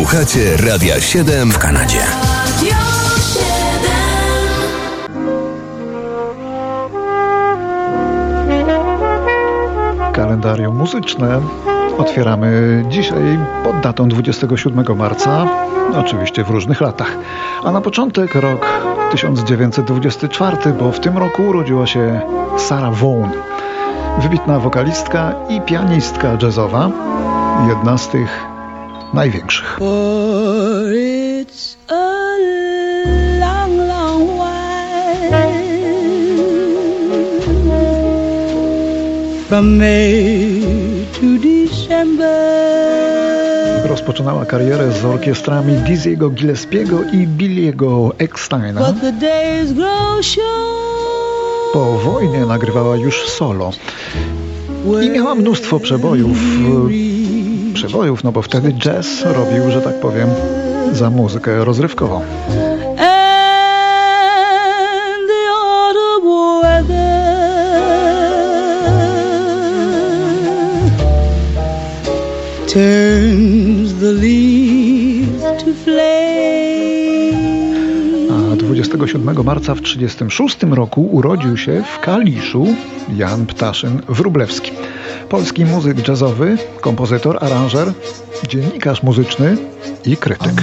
Słuchacie Radia 7 w Kanadzie. Kalendarium muzyczne otwieramy dzisiaj pod datą 27 marca, oczywiście w różnych latach. A na początek rok 1924, bo w tym roku urodziła się Sarah Vaughan, wybitna wokalistka i pianistka jazzowa, jedna z tych największych. Rozpoczynała karierę z orkiestrami Dizzy'ego Gillespiego i Billy'ego Ecksteina. Po wojnie nagrywała już solo i miała mnóstwo przebojów. Przebojów, no bo wtedy jazz robił, że tak powiem, za muzykę rozrywkową. A 27 marca w 1936 roku urodził się w Kaliszu Jan Ptaszyn Wróblewski. Polski muzyk jazzowy, kompozytor, aranżer, dziennikarz muzyczny i krytyk.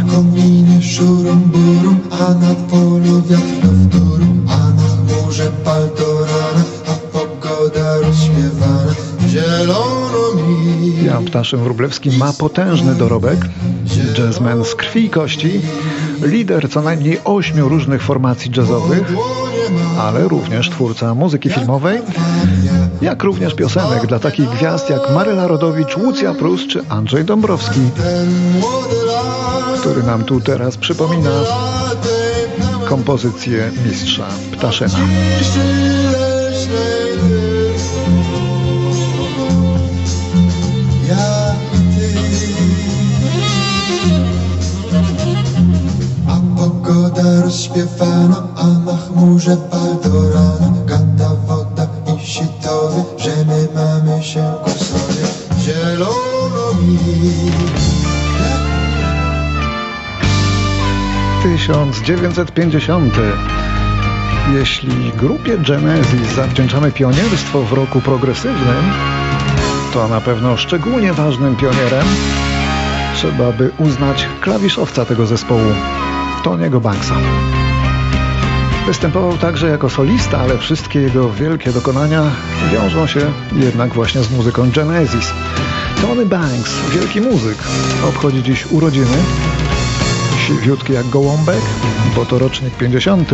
Jan Ptaszyn Wróblewski ma potężny dorobek, jazzman z krwi i kości, lider co najmniej ośmiu różnych formacji jazzowych, ale również twórca muzyki filmowej, jak również piosenek dla takich gwiazd jak Maryla Rodowicz, Łucja Prus czy Andrzej Dąbrowski, który nam tu teraz przypomina kompozycję mistrza Ptaszyna. ciszy chmurze baldorana Gada woda i sitowy, że my mamy się ku sobie Zielono mi 1950. Jeśli grupie Genesis zawdzięczamy pionierstwo w roku progresywnym, to na pewno szczególnie ważnym pionierem trzeba by uznać klawiszowca tego zespołu, Tony'ego Banksa. Występował także jako solista, ale wszystkie jego wielkie dokonania wiążą się jednak właśnie z muzyką Genesis. Tony Banks, wielki muzyk, obchodzi dziś urodziny. Siwiutki jak gołąbek, bo to rocznik 50,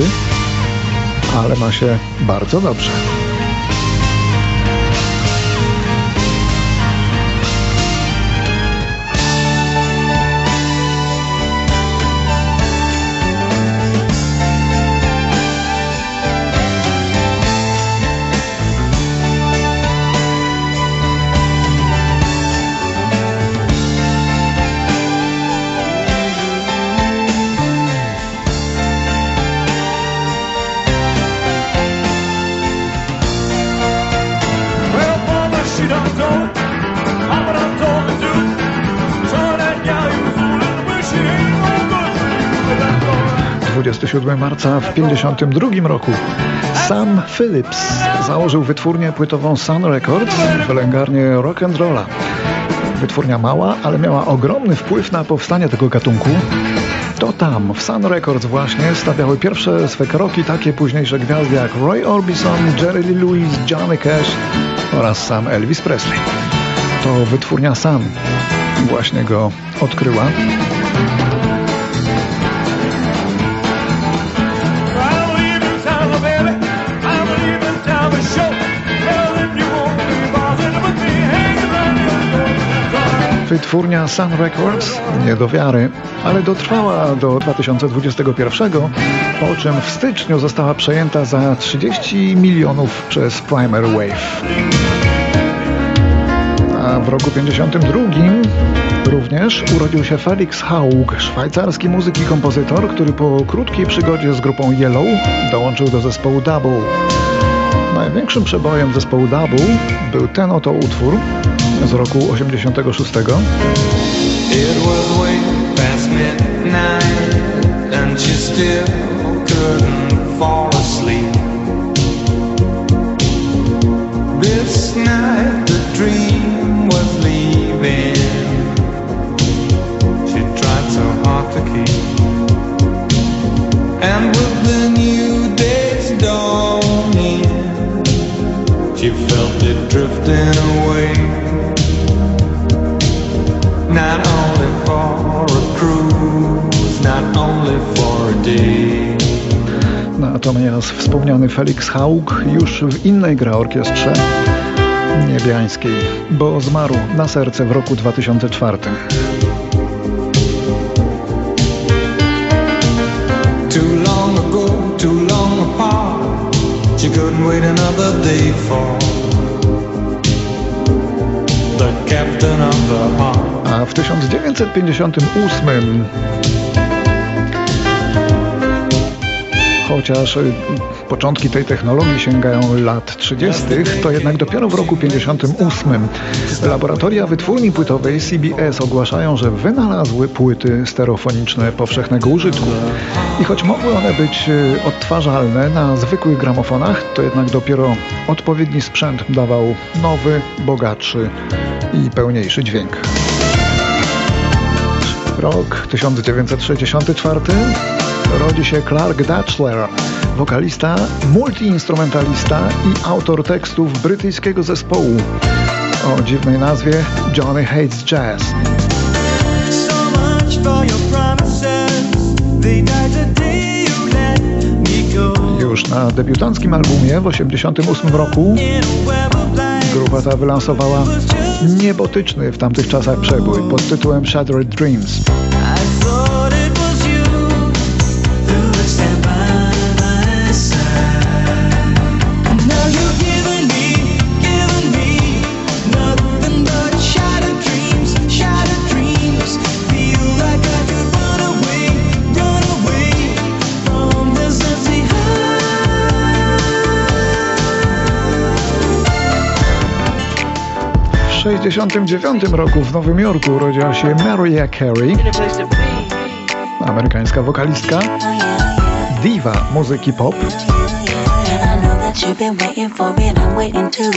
ale ma się bardzo dobrze. 27 marca w 52 roku Sam Phillips założył wytwórnię płytową Sun Records, wylęgarnię rock and rolla. Wytwórnia mała, ale miała ogromny wpływ na powstanie tego gatunku. To tam, w Sun Records właśnie, stawiały pierwsze swe kroki takie późniejsze gwiazdy jak Roy Orbison, Jerry Lee Lewis, Johnny Cash oraz sam Elvis Presley. To wytwórnia Sun właśnie go odkryła. Wytwórnia Sun Records nie do wiary, ale dotrwała do 2021, po czym w styczniu została przejęta za 30 milionów przez Primer Wave. A w roku 52 również urodził się Felix Haug, szwajcarski muzyk i kompozytor, który po krótkiej przygodzie z grupą Yellow dołączył do zespołu Double. Największym przebojem zespołu Double był ten oto utwór z roku 86. It was way past midnight and she still couldn't fall asleep. This night the dream was leaving. She tried so hard to keep. And with the new day's dawning, she felt it drifting away. Not only for a cruise, not only for a day. Natomiast wspomniany Felix Haug już w innej gra orkiestrze niebiańskiej, bo zmarł na serce w roku 2004. Too long ago, too long apart. She couldn't wait another day for the captain of the heart. A w 1958 Chociaż y, początki tej technologii sięgają lat 30., to jednak dopiero w roku 58 laboratoria wytwórni płytowej CBS ogłaszają, że wynalazły płyty stereofoniczne powszechnego użytku. I choć mogły one być y, odtwarzalne na zwykłych gramofonach, to jednak dopiero odpowiedni sprzęt dawał nowy, bogatszy i pełniejszy dźwięk. Rok 1964 rodzi się Clark Datchler, wokalista, multiinstrumentalista i autor tekstów brytyjskiego zespołu o dziwnej nazwie Johnny Hates Jazz. Już na debiutanckim albumie w 1988 roku grupa ta wylansowała niebotyczny w tamtych czasach przebój pod tytułem Shattered Dreams. 1969 roku w Nowym Jorku urodziła się Mariah Carey, amerykańska wokalistka, diva muzyki pop. I know that you've been waiting for it, I'm waiting too.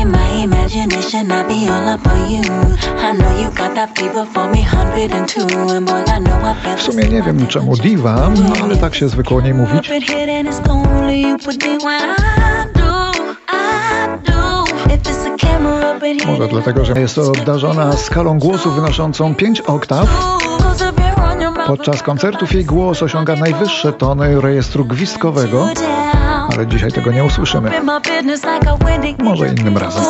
In my imagination, I be all up on you. I know you got that fever for me, 102. And boy, I know I feel W sumie nie wiem czemu diva, no ale tak się zwykło o niej mówić. I do, I do. Może dlatego, że jest obdarzona skalą głosu wynoszącą 5 oktaw. Podczas koncertów jej głos osiąga najwyższe tony rejestru gwizdkowego, ale dzisiaj tego nie usłyszymy. Może innym razem.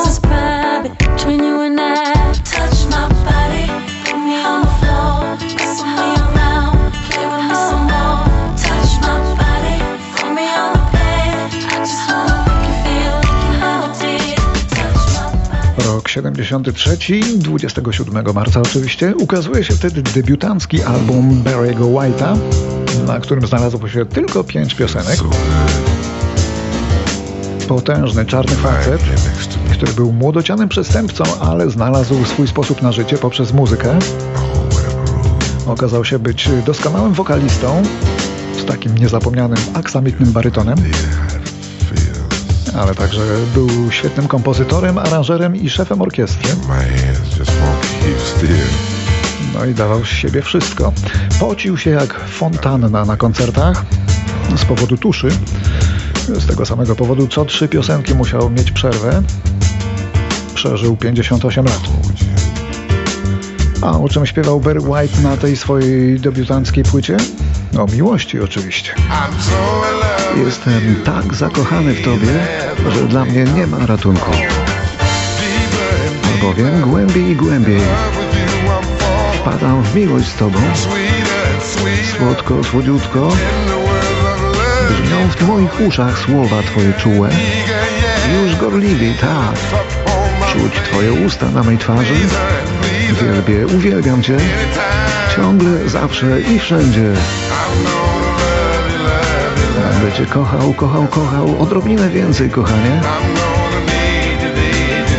Rok 73, 27 marca oczywiście, ukazuje się wtedy debiutancki album Barry'ego White'a, na którym znalazło się tylko pięć piosenek. Potężny czarny facet, który był młodocianym przestępcą, ale znalazł swój sposób na życie poprzez muzykę. Okazał się być doskonałym wokalistą z takim niezapomnianym aksamitnym barytonem, ale także był świetnym kompozytorem, aranżerem i szefem orkiestry. No i dawał z siebie wszystko. Pocił się jak fontanna na koncertach z powodu tuszy. Z tego samego powodu co trzy piosenki musiał mieć przerwę. Przeżył 58 lat. A o czym śpiewał Barry White na tej swojej debiutanckiej płycie? O miłości oczywiście. I'm so. Jestem tak zakochany w tobie, że dla mnie nie ma ratunku. Albowiem głębiej i głębiej wpadam w miłość z tobą. Słodko, słodziutko, brzmią w moich uszach słowa twoje czułe. Już gorliwiej, tak. Czuć twoje usta na mej twarzy. Wielbię, uwielbiam cię. Ciągle, zawsze i wszędzie. Cię kochał, kochał, kochał. Odrobinę więcej, kochanie.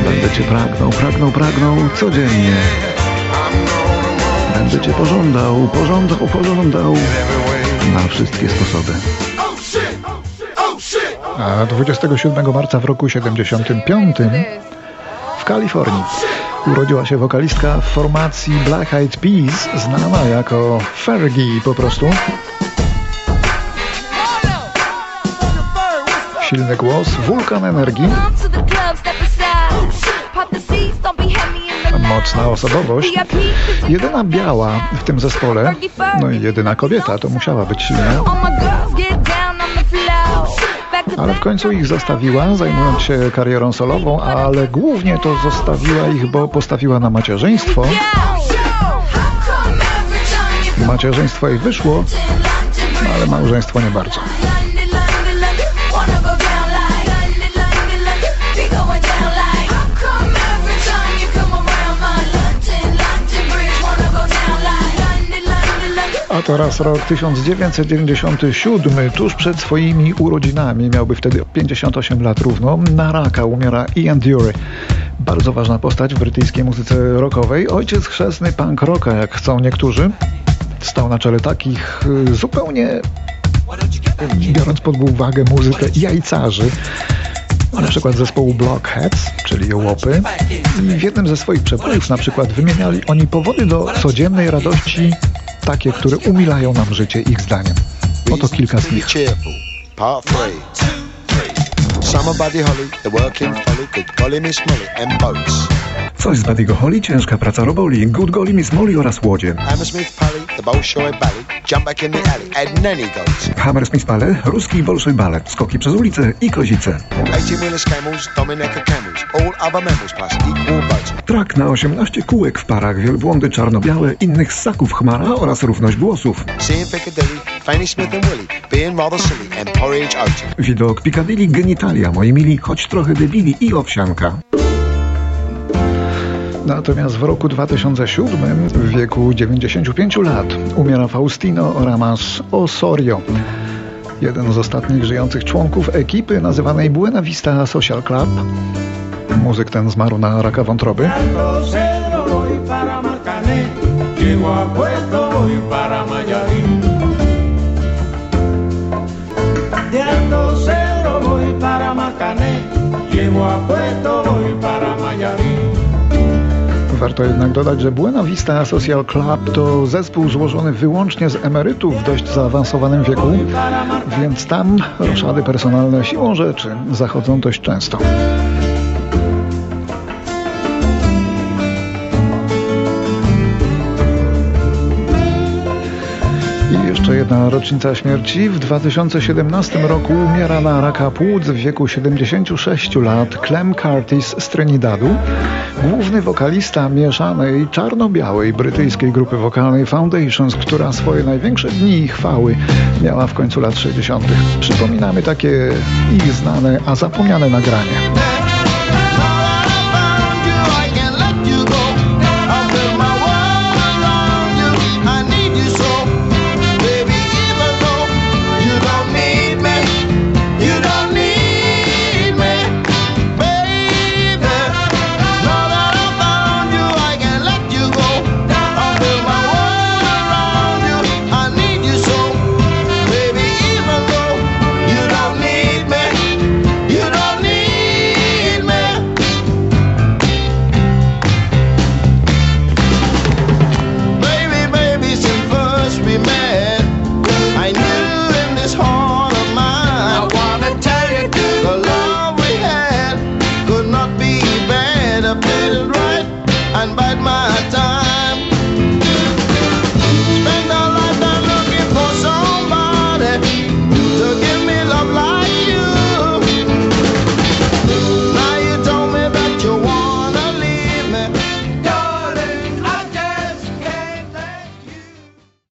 Będę cię pragnął, pragnął, pragnął codziennie. Będę cię pożądał, pożądał, pożądał na wszystkie sposoby. A 27 marca w roku 75 w Kalifornii urodziła się wokalistka w formacji Black Eyed Peas, znana jako Fergie po prostu. Silny głos, wulkan energii, mocna osobowość. Jedyna biała w tym zespole, no i jedyna kobieta, to musiała być silna. Ale w końcu ich zostawiła, zajmując się karierą solową, ale głównie to zostawiła ich, bo postawiła na macierzyństwo. Macierzyństwo jej wyszło, ale małżeństwo nie bardzo. A teraz rok 1997, tuż przed swoimi urodzinami, miałby wtedy 58 lat równo, na raka umiera Ian Dury. Bardzo ważna postać w brytyjskiej muzyce rockowej, ojciec chrzestny punk rocka, jak chcą niektórzy. Stał na czele takich y, zupełnie, biorąc pod uwagę muzykę, jajcarzy. Na przykład zespołu Blockheads, czyli Jołopy. I w jednym ze swoich przebojów na przykład wymieniali oni powody do codziennej radości, takie, które umilają nam życie ich zdaniem. Oto kilka z nich. Summer Buddy Holly, the working folly, good golly Miss Molly, and boats. Coś z Buddy'ego Holly, ciężka praca roboli, Good Golly Miss Molly oraz łodzie. Hammersmith Pally, the Bolshoi Bally, jump back in the alley, and nanny goats. Hammersmith Pale, ruski bolszoj balet, skoki przez ulicę i kozice. 18 wheelers camels, Dominica camels, all other mammals plus equal. Trak na 18 kółek w parach, wielbłądy czarno-białe, innych ssaków chmara oraz równość głosów. Seeing Piccadilly, Fanny Smith and Willie, being rather silly, and porridge. Widok Piccadilly genitalia, moi mili, choć trochę debili i owsianka. Natomiast w roku 2007, w wieku 95 lat, umiera Faustino Ramas Osorio. Jeden z ostatnich żyjących członków ekipy nazywanej Buena Vista Social Club. Muzyk ten zmarł na raka wątroby. Llego a voy para. Warto jednak dodać, że Buena Vista Social Club to zespół złożony wyłącznie z emerytów w dość zaawansowanym wieku, więc tam roszady personalne siłą rzeczy zachodzą dość często. Jeszcze jedna rocznica śmierci. W 2017 roku umiera na raka płuc w wieku 76 lat Clem Curtis z Trinidadu, główny wokalista mieszanej czarno-białej brytyjskiej grupy wokalnej Foundations, która swoje największe dni chwały miała w końcu lat 60. Przypominamy takie ich znane, a zapomniane nagranie.